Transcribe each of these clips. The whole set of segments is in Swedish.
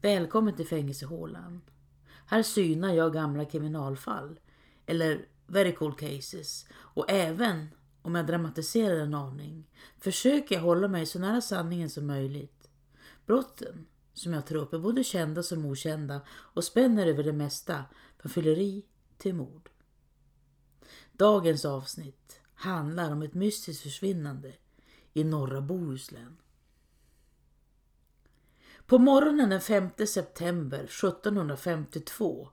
Välkommen till fängelsehålan. Här synar jag gamla kriminalfall, eller very cool cases, och även om jag dramatiserar en aning försöker jag hålla mig så nära sanningen som möjligt. Brotten som jag tar upp är både kända som okända och spänner över det mesta från fylleri till mord. Dagens avsnitt handlar om ett mystiskt försvinnande i norra Bohuslän. På morgonen den 5 september 1752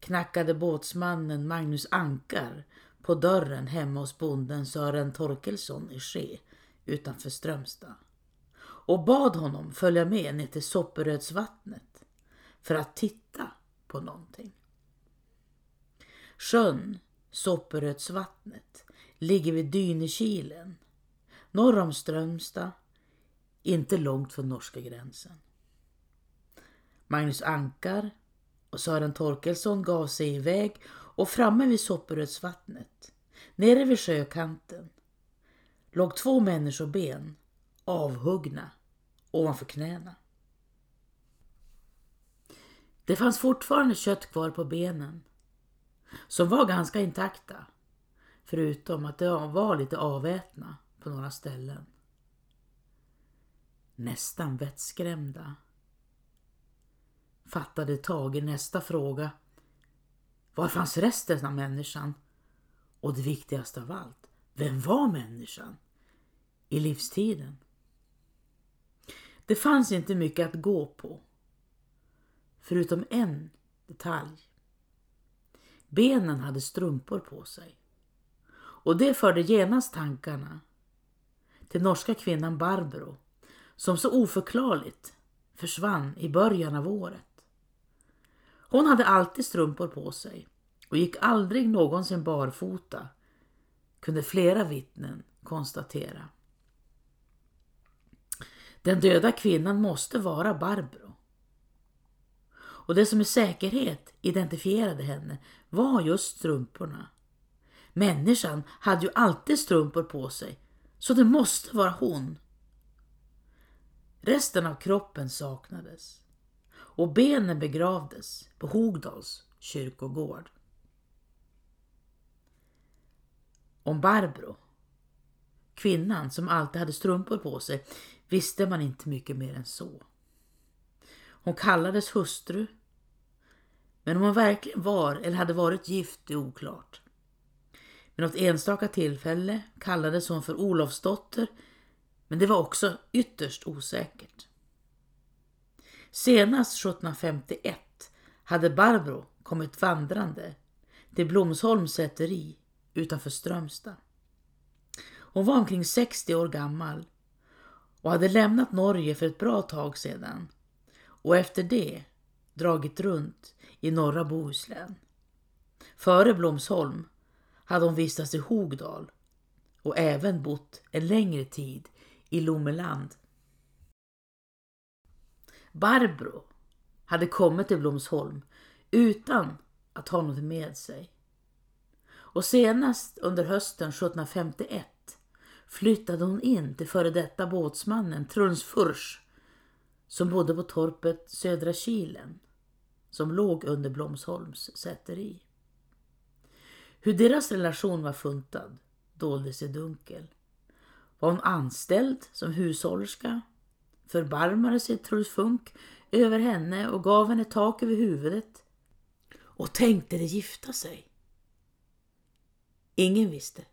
knackade båtsmannen Magnus Ankar på dörren hemma hos bonden Sören Torkelsson i Ske utanför Strömstad och bad honom följa med ner till Sopperödsvattnet för att titta på någonting. Sjön Sopperödsvattnet ligger vid Dynekilen norr om Strömstad, inte långt från norska gränsen. Magnus Ankar och Sören Torkelsson gav sig iväg och framme vid Sopperödsvattnet, nere vid sjökanten, låg två människoben avhuggna ovanför knäna. Det fanns fortfarande kött kvar på benen, som var ganska intakta, förutom att de var lite avätna på några ställen. Nästan vettskrämda fattade Tage nästa fråga. Var fanns resten av människan? Och det viktigaste av allt, vem var människan i livstiden? Det fanns inte mycket att gå på. Förutom en detalj. Benen hade strumpor på sig. Och det förde genast tankarna till norska kvinnan Barbro som så oförklarligt försvann i början av året. Hon hade alltid strumpor på sig och gick aldrig någonsin barfota, kunde flera vittnen konstatera. Den döda kvinnan måste vara Barbro. Och det som med säkerhet identifierade henne var just strumporna. Människan hade ju alltid strumpor på sig, så det måste vara hon. Resten av kroppen saknades och benen begravdes på Hogdals kyrkogård. Om Barbro, kvinnan som alltid hade strumpor på sig, visste man inte mycket mer än så. Hon kallades hustru, men om hon verkligen var eller hade varit gift är oklart. Vid något enstaka tillfälle kallades hon för Olofsdotter, men det var också ytterst osäkert. Senast 1751 hade Barbro kommit vandrande till Blomsholms säteri utanför Strömstad. Hon var omkring 60 år gammal och hade lämnat Norge för ett bra tag sedan och efter det dragit runt i norra Bohuslän. Före Blomsholm hade hon vistats i Hogdal och även bott en längre tid i Lommeland. Barbro hade kommit till Blomsholm utan att ha något med sig. Och senast under hösten 1751 flyttade hon in till före detta båtsmannen Truls Fursch som bodde på torpet Södra Kilen som låg under Blomsholms säteri. Hur deras relation var funtad doldes i dunkel. Var hon anställd som hushållerska förbarmade sig Truls Funk över henne och gav henne tak över huvudet och tänkte de gifta sig. Ingen visste.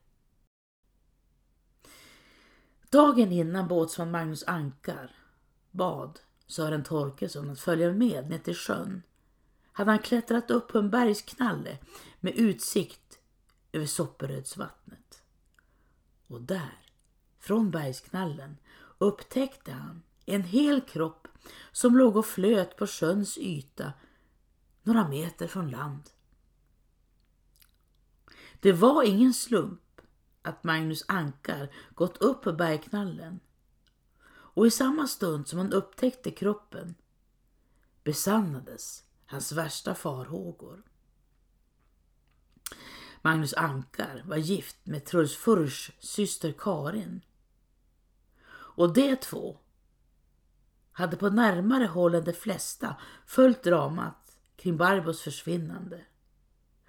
Dagen innan båtsman Magnus Ankar bad Sören Torkelsson att följa med ner till sjön hade han klättrat upp på en bergsknalle med utsikt över Sopperödsvattnet. Och där, från bergsknallen, upptäckte han en hel kropp som låg och flöt på sjöns yta några meter från land. Det var ingen slump att Magnus Ankar gått upp på bergknallen och i samma stund som han upptäckte kroppen besannades hans värsta farhågor. Magnus Ankar var gift med Truls Furs syster Karin. Och de två hade på närmare håll än de flesta följt dramat kring Barbos försvinnande.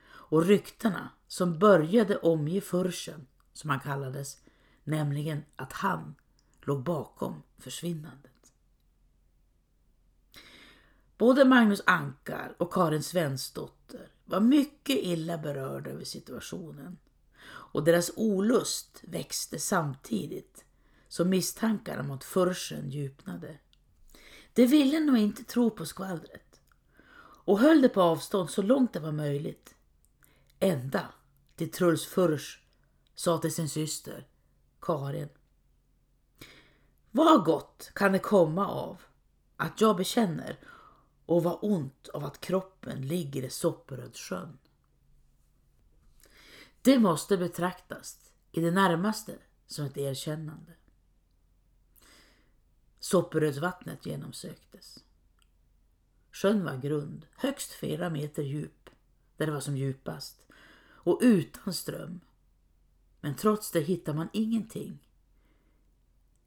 Och ryktena som började omge Fursen, som han kallades, nämligen att han låg bakom försvinnandet. Både Magnus Ankar och Karin Svensdotter var mycket illa berörda över situationen och deras olust växte samtidigt som misstankarna mot Fursen djupnade. De ville nog inte tro på skvallret och höll det på avstånd så långt det var möjligt. Ända till Truls Furs sa till sin syster Karin. Vad gott kan det komma av att jag bekänner och vad ont av att kroppen ligger i Sopperödsjön. Det måste betraktas i det närmaste som ett erkännande. Sopperödsvattnet genomsöktes. Sjön var grund, högst flera meter djup, där det var som djupast, och utan ström. Men trots det hittar man ingenting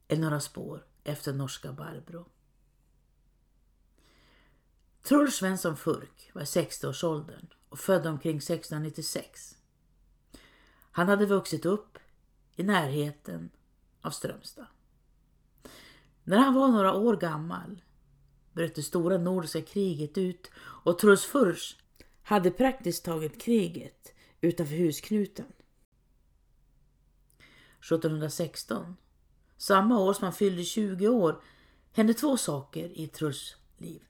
eller några spår efter norska Barbro. Truls Svensson Furk var i 60-årsåldern och född omkring 1696. Han hade vuxit upp i närheten av Strömstad. När han var några år gammal bröt det stora nordiska kriget ut och Truls Furs hade praktiskt taget kriget utanför husknuten. 1716, samma år som han fyllde 20 år, hände två saker i Truls liv.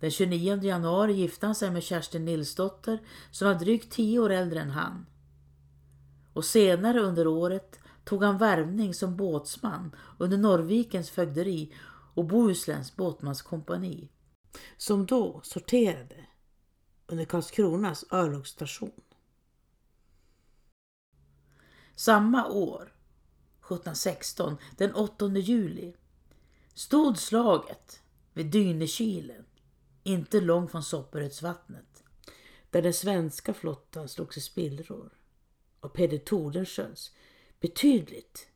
Den 29 januari gifte han sig med Kerstin Nilsdotter som var drygt 10 år äldre än han. Och senare under året tog han värvning som båtsman under Norrvikens fögderi och Bohusläns båtmanskompani som då sorterade under Karlskronas örlogsstation. Samma år, 1716, den 8 juli, stod slaget vid Dynekilen, inte långt från Sopperödsvattnet, där den svenska flottan slogs i spillror och Peder Tordenskiölds betydligt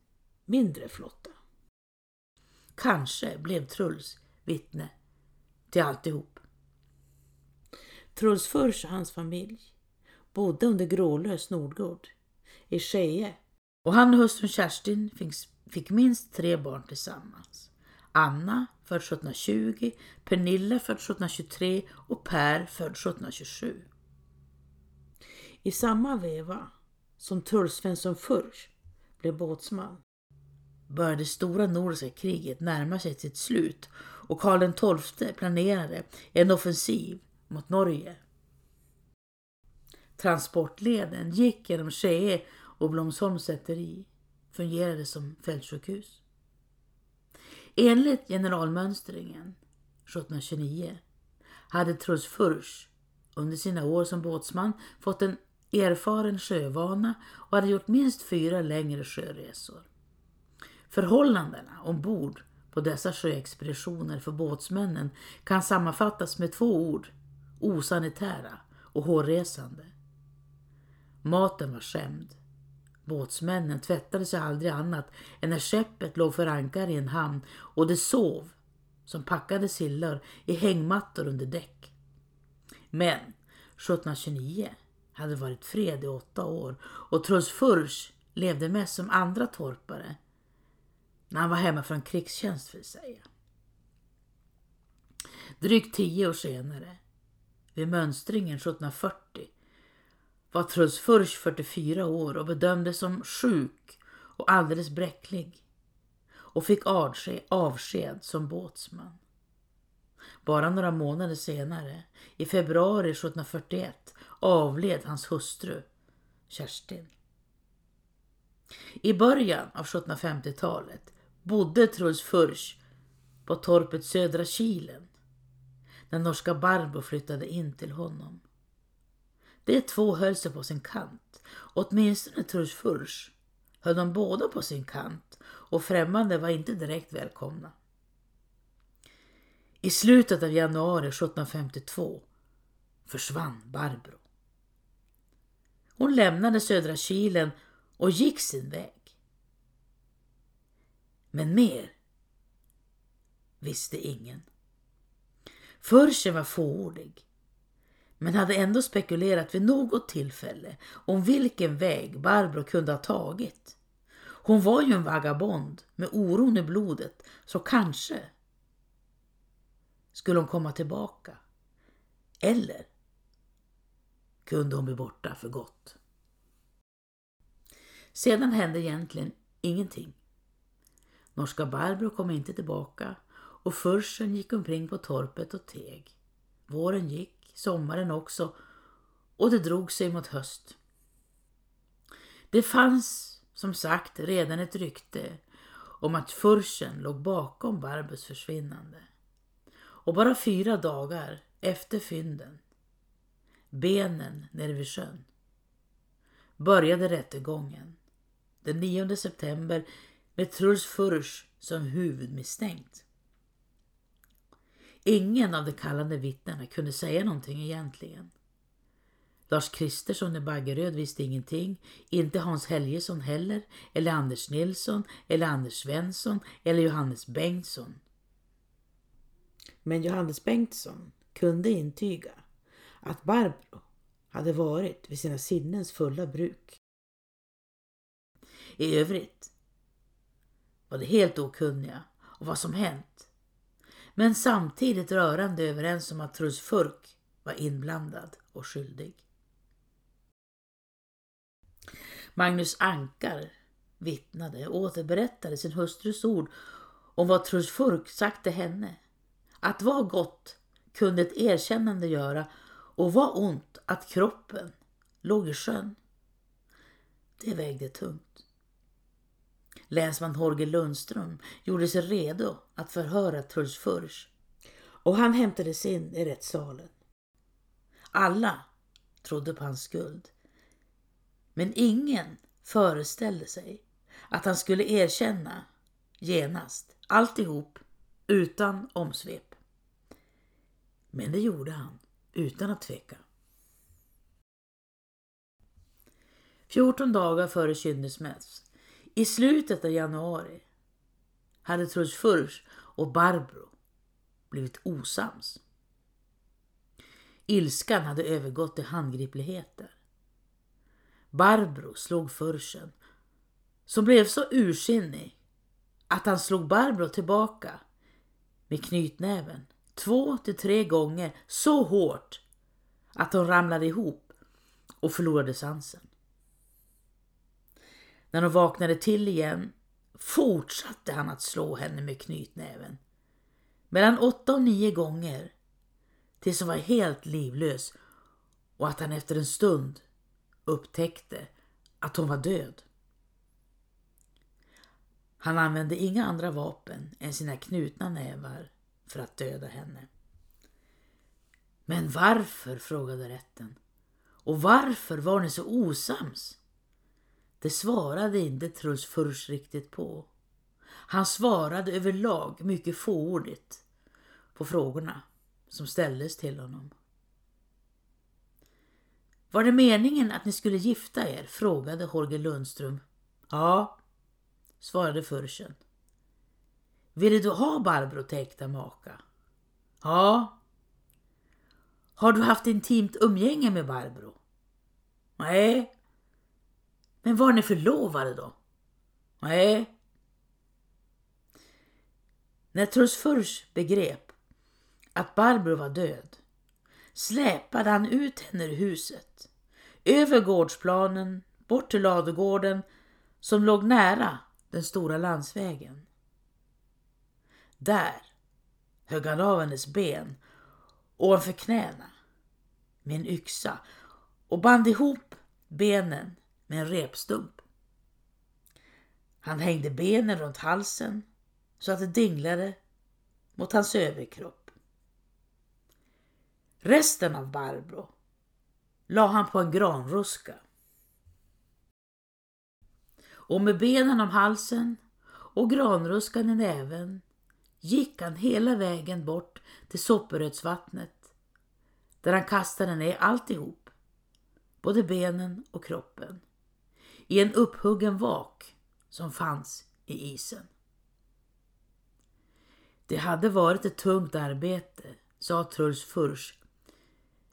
mindre flotta. Kanske blev Truls vittne till alltihop. Truls Furs och hans familj bodde under Grålös Nordgård i Skeje och han och hustrun Kerstin fick, fick minst tre barn tillsammans. Anna född 1720, Pernilla född 1723 och Per född 1727. I samma veva som Truls Svensson Furs blev båtsman började det stora nordiska kriget närma sig sitt slut och Karl XII planerade en offensiv mot Norge. Transportleden gick genom Skee och Blomsholms säteri fungerade som fältsjukhus. Enligt generalmönstringen 1729 hade Truls Furch under sina år som båtsman fått en erfaren sjövana och hade gjort minst fyra längre sjöresor. Förhållandena ombord på dessa sjöexpeditioner för båtsmännen kan sammanfattas med två ord, osanitära och hårresande. Maten var skämd. Båtsmännen tvättade sig aldrig annat än när skeppet låg för ankar i en hamn och de sov som packade sillar i hängmattor under däck. Men 1729 hade varit fred i åtta år och Truls Furch levde mest som andra torpare när han var hemma från krigstjänst vill säga. Drygt tio år senare, vid mönstringen 1740, var Truls Furch 44 år och bedömdes som sjuk och alldeles bräcklig och fick avsked som båtsman. Bara några månader senare, i februari 1741, avled hans hustru Kerstin. I början av 1750-talet bodde Truls Furch på torpet Södra Kilen när norska Barbro flyttade in till honom. De två höll sig på sin kant, åtminstone Truls Furch höll de båda på sin kant och främmande var inte direkt välkomna. I slutet av januari 1752 försvann Barbro. Hon lämnade Södra Kilen och gick sin väg. Men mer visste ingen. Furchen var fåordig men hade ändå spekulerat vid något tillfälle om vilken väg Barbro kunde ha tagit. Hon var ju en vagabond med oron i blodet så kanske skulle hon komma tillbaka. Eller kunde hon bli borta för gott. Sedan hände egentligen ingenting. Norska Barbro kom inte tillbaka och Fursen gick omkring på torpet och teg. Våren gick, sommaren också och det drog sig mot höst. Det fanns som sagt redan ett rykte om att Fursen låg bakom Barbros försvinnande. Och bara fyra dagar efter fynden, benen nere vid sjön, började rättegången den 9 september med Truls Furch som huvudmisstänkt. Ingen av de kallande vittnena kunde säga någonting egentligen. Lars Kristersson i Baggeröd visste ingenting, inte Hans Helgesson heller, eller Anders Nilsson, eller Anders Svensson, eller Johannes Bengtsson. Men Johannes Bengtsson kunde intyga att Barbro hade varit vid sina sinnens fulla bruk. I övrigt var de helt okunniga om vad som hänt men samtidigt rörande överens om att Truls Furk var inblandad och skyldig. Magnus Ankar vittnade och återberättade sin hustrus ord om vad Truls Furk sagt till henne. Att vad gott kunde ett erkännande göra och vad ont att kroppen låg i sjön. Det vägde tungt. Länsman Holger Lundström gjorde sig redo att förhöra Truls Furch och han hämtades in i rättssalen. Alla trodde på hans skuld. Men ingen föreställde sig att han skulle erkänna genast alltihop utan omsvep. Men det gjorde han utan att tveka. 14 dagar före kynnelsmäss i slutet av januari hade Truls Furch och Barbro blivit osams. Ilskan hade övergått till handgripligheter. Barbro slog Furchen som blev så ursinnig att han slog Barbro tillbaka med knytnäven två till tre gånger så hårt att hon ramlade ihop och förlorade sansen. När hon vaknade till igen fortsatte han att slå henne med knytnäven. Mellan åtta och nio gånger tills hon var helt livlös och att han efter en stund upptäckte att hon var död. Han använde inga andra vapen än sina knutna nävar för att döda henne. Men varför? frågade rätten. Och varför var ni så osams? Det svarade inte Truls Furch riktigt på. Han svarade överlag mycket fåordigt på frågorna som ställdes till honom. Var det meningen att ni skulle gifta er? frågade Holger Lundström. Ja, svarade Furchen. Ville du ha Barbro till äkta maka? Ja. Har du haft intimt umgänge med Barbro? Nej, men var ni förlovade då? Nej. När Truls begrep att Barbro var död släpade han ut henne ur huset, över gårdsplanen, bort till ladugården som låg nära den stora landsvägen. Där högg han av hennes ben ovanför knäna med en yxa och band ihop benen med en repstump. Han hängde benen runt halsen så att det dinglade mot hans överkropp. Resten av Barbro la han på en granruska. Och med benen om halsen och granruskan i näven gick han hela vägen bort till sopperödsvattnet där han kastade ner alltihop, både benen och kroppen i en upphuggen vak som fanns i isen. Det hade varit ett tungt arbete, sa Truls Furs,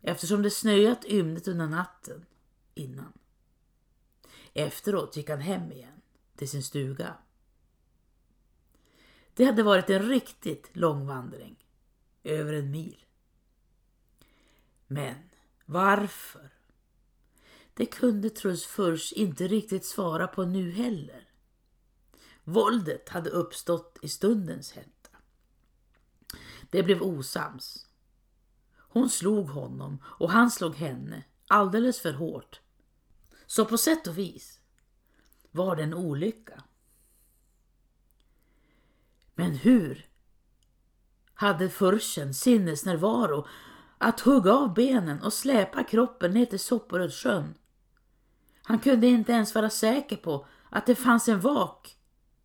eftersom det snöat ymnigt under natten innan. Efteråt gick han hem igen till sin stuga. Det hade varit en riktigt lång vandring, över en mil. Men varför? Det kunde Truls Furs inte riktigt svara på nu heller. Våldet hade uppstått i stundens hetta. Det blev osams. Hon slog honom och han slog henne alldeles för hårt. Så på sätt och vis var det en olycka. Men hur hade Furchen sinnesnärvaro att hugga av benen och släpa kroppen ner till Sopporödsjön? Han kunde inte ens vara säker på att det fanns en vak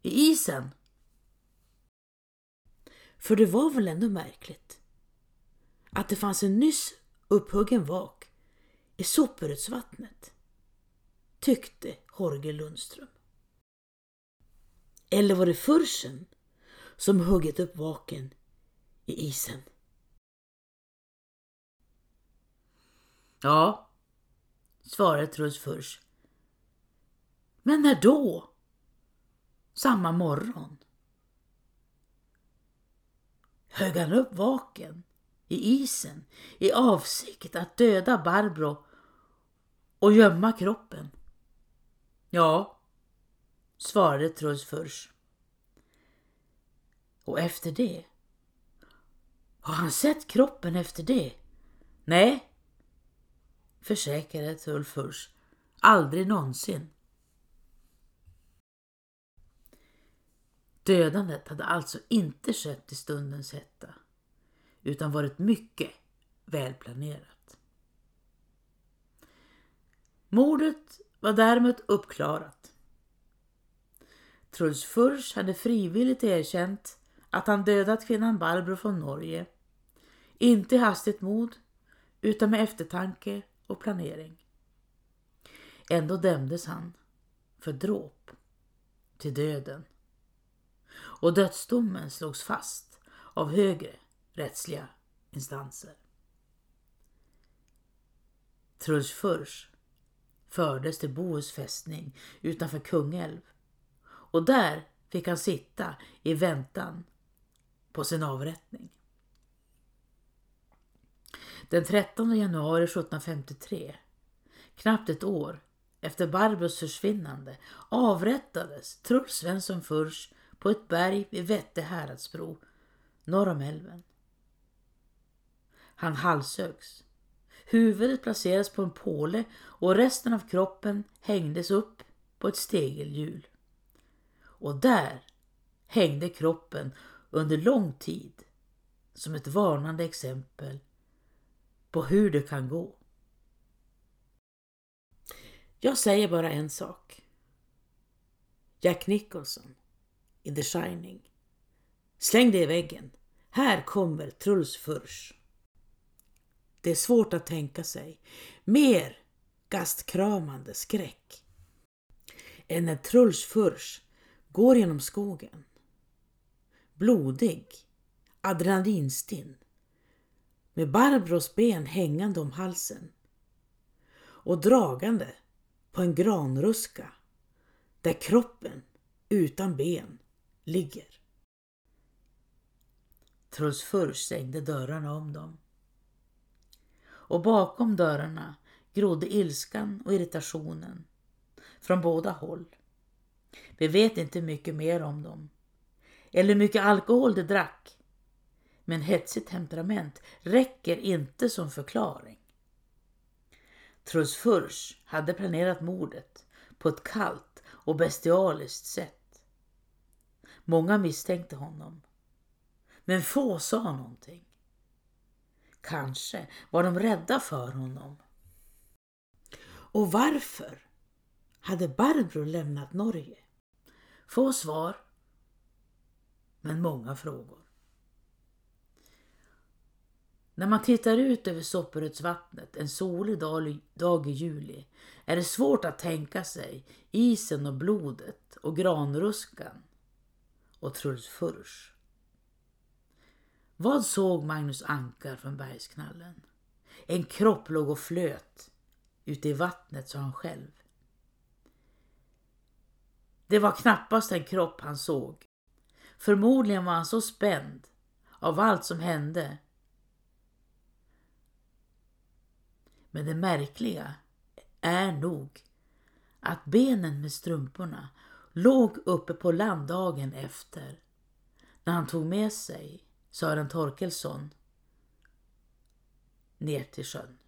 i isen. För det var väl ändå märkligt att det fanns en nyss upphuggen vak i Sopperödsvattnet, tyckte Horge Lundström. Eller var det Fursen som huggit upp vaken i isen? Ja, svarade Truls Furs. Men när då? Samma morgon. Högg han upp vaken i isen i avsikt att döda Barbro och gömma kroppen? Ja, svarade Truls Furs. Och efter det? Har han sett kroppen efter det? Nej, försäkrade Truls Furs. Aldrig någonsin. Dödandet hade alltså inte skett i stundens hetta utan varit mycket välplanerat. Mordet var däremot uppklarat. Truls Furs hade frivilligt erkänt att han dödat kvinnan Barbro från Norge. Inte i hastigt mod utan med eftertanke och planering. Ändå dömdes han för dråp till döden och dödsdomen slogs fast av högre rättsliga instanser. Truls Furs fördes till Bohus fästning utanför Kungälv och där fick han sitta i väntan på sin avrättning. Den 13 januari 1753, knappt ett år efter Barbros försvinnande, avrättades Truls Svensson Furs på ett berg vid Vätte häradsbro norr om älven. Han halshögs. Huvudet placerades på en påle och resten av kroppen hängdes upp på ett stegelhjul. Och där hängde kroppen under lång tid som ett varnande exempel på hur det kan gå. Jag säger bara en sak. Jack Nicholson i The Shining. Släng det i väggen. Här kommer Truls Furs. Det är svårt att tänka sig mer gastkramande skräck än när Truls Furs går genom skogen. Blodig, adrenalinstinn med Barbros ben hängande om halsen och dragande på en granruska där kroppen utan ben ligger. Truls Furs stängde dörrarna om dem. Och bakom dörrarna grodde ilskan och irritationen från båda håll. Vi vet inte mycket mer om dem. Eller hur mycket alkohol de drack. Men hetsigt temperament räcker inte som förklaring. Truls Furs hade planerat mordet på ett kallt och bestialiskt sätt. Många misstänkte honom. Men få sa någonting. Kanske var de rädda för honom. Och varför hade Barbro lämnat Norge? Få svar, men många frågor. När man tittar ut över Sopperödsvattnet en solig dag i juli är det svårt att tänka sig isen och blodet och granruskan och Truls Fursch. Vad såg Magnus Ankar från bergsknallen? En kropp låg och flöt ute i vattnet, sa han själv. Det var knappast en kropp han såg. Förmodligen var han så spänd av allt som hände. Men det märkliga är nog att benen med strumporna låg uppe på land dagen efter när han tog med sig Sören Torkelsson ner till sjön.